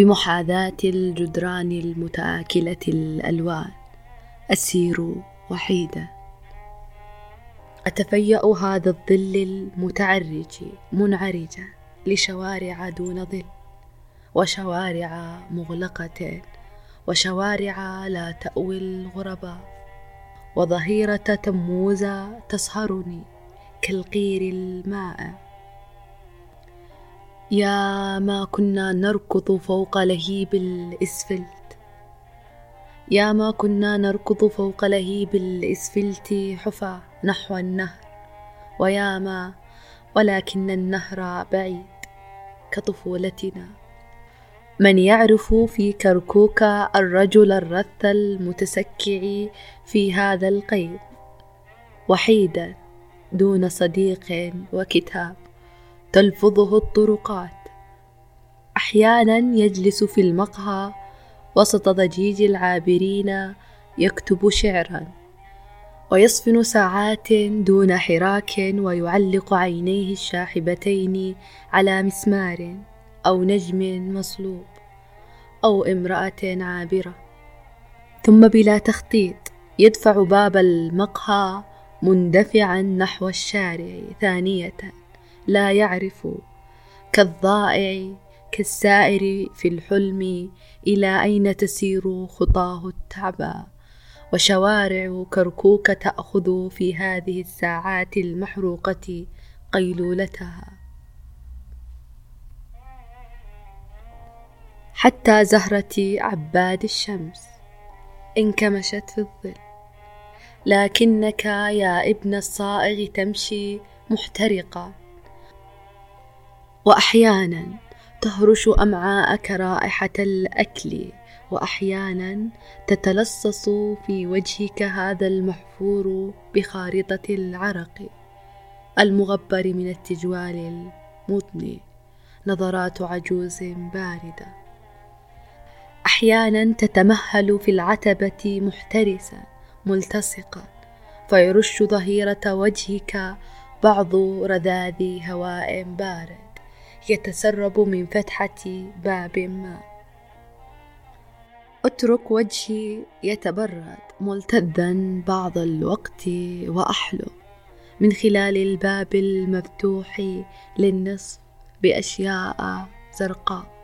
بمحاذاة الجدران المتآكلة الألوان. أسير وحيدا. أتفيأ هذا الظل المتعرج منعرجا لشوارع دون ظل وشوارع مغلقة وشوارع لا تأوي الغرباء. وظهيرة تموز تصهرني كالقير الماء. يا ما كنا نركض فوق لهيب الإسفلت. يا ما كنا نركض فوق لهيب الإسفلت حفا نحو النهر. ويا ما ولكن النهر بعيد كطفولتنا. من يعرف في كركوك الرجل الرث المتسكع في هذا القيد. وحيدا دون صديق وكتاب. تلفظه الطرقات. أحيانا يجلس في المقهى وسط ضجيج العابرين يكتب شعرا ويصفن ساعات دون حراك ويعلق عينيه الشاحبتين على مسمار أو نجم مصلوب أو امرأة عابرة. ثم بلا تخطيط يدفع باب المقهى مندفعا نحو الشارع ثانية. لا يعرف كالضائع كالسائر في الحلم إلى أين تسير خطاه التعبى وشوارع كركوك تأخذ في هذه الساعات المحروقة قيلولتها. حتى زهرة عباد الشمس انكمشت في الظل. لكنك يا ابن الصائغ تمشي محترقا واحيانا تهرش أمعاءك رائحة الأكل واحيانا تتلصص في وجهك هذا المحفور بخارطة العرق المغبر من التجوال المضني نظرات عجوز باردة. أحيانا تتمهل في العتبة محترسا ملتصقا فيرش ظهيرة وجهك بعض رذاذ هواء بارد. يتسرب من فتحة باب ما. اترك وجهي يتبرد ملتذا بعض الوقت وأحلم من خلال الباب المفتوح للنصف بأشياء زرقاء.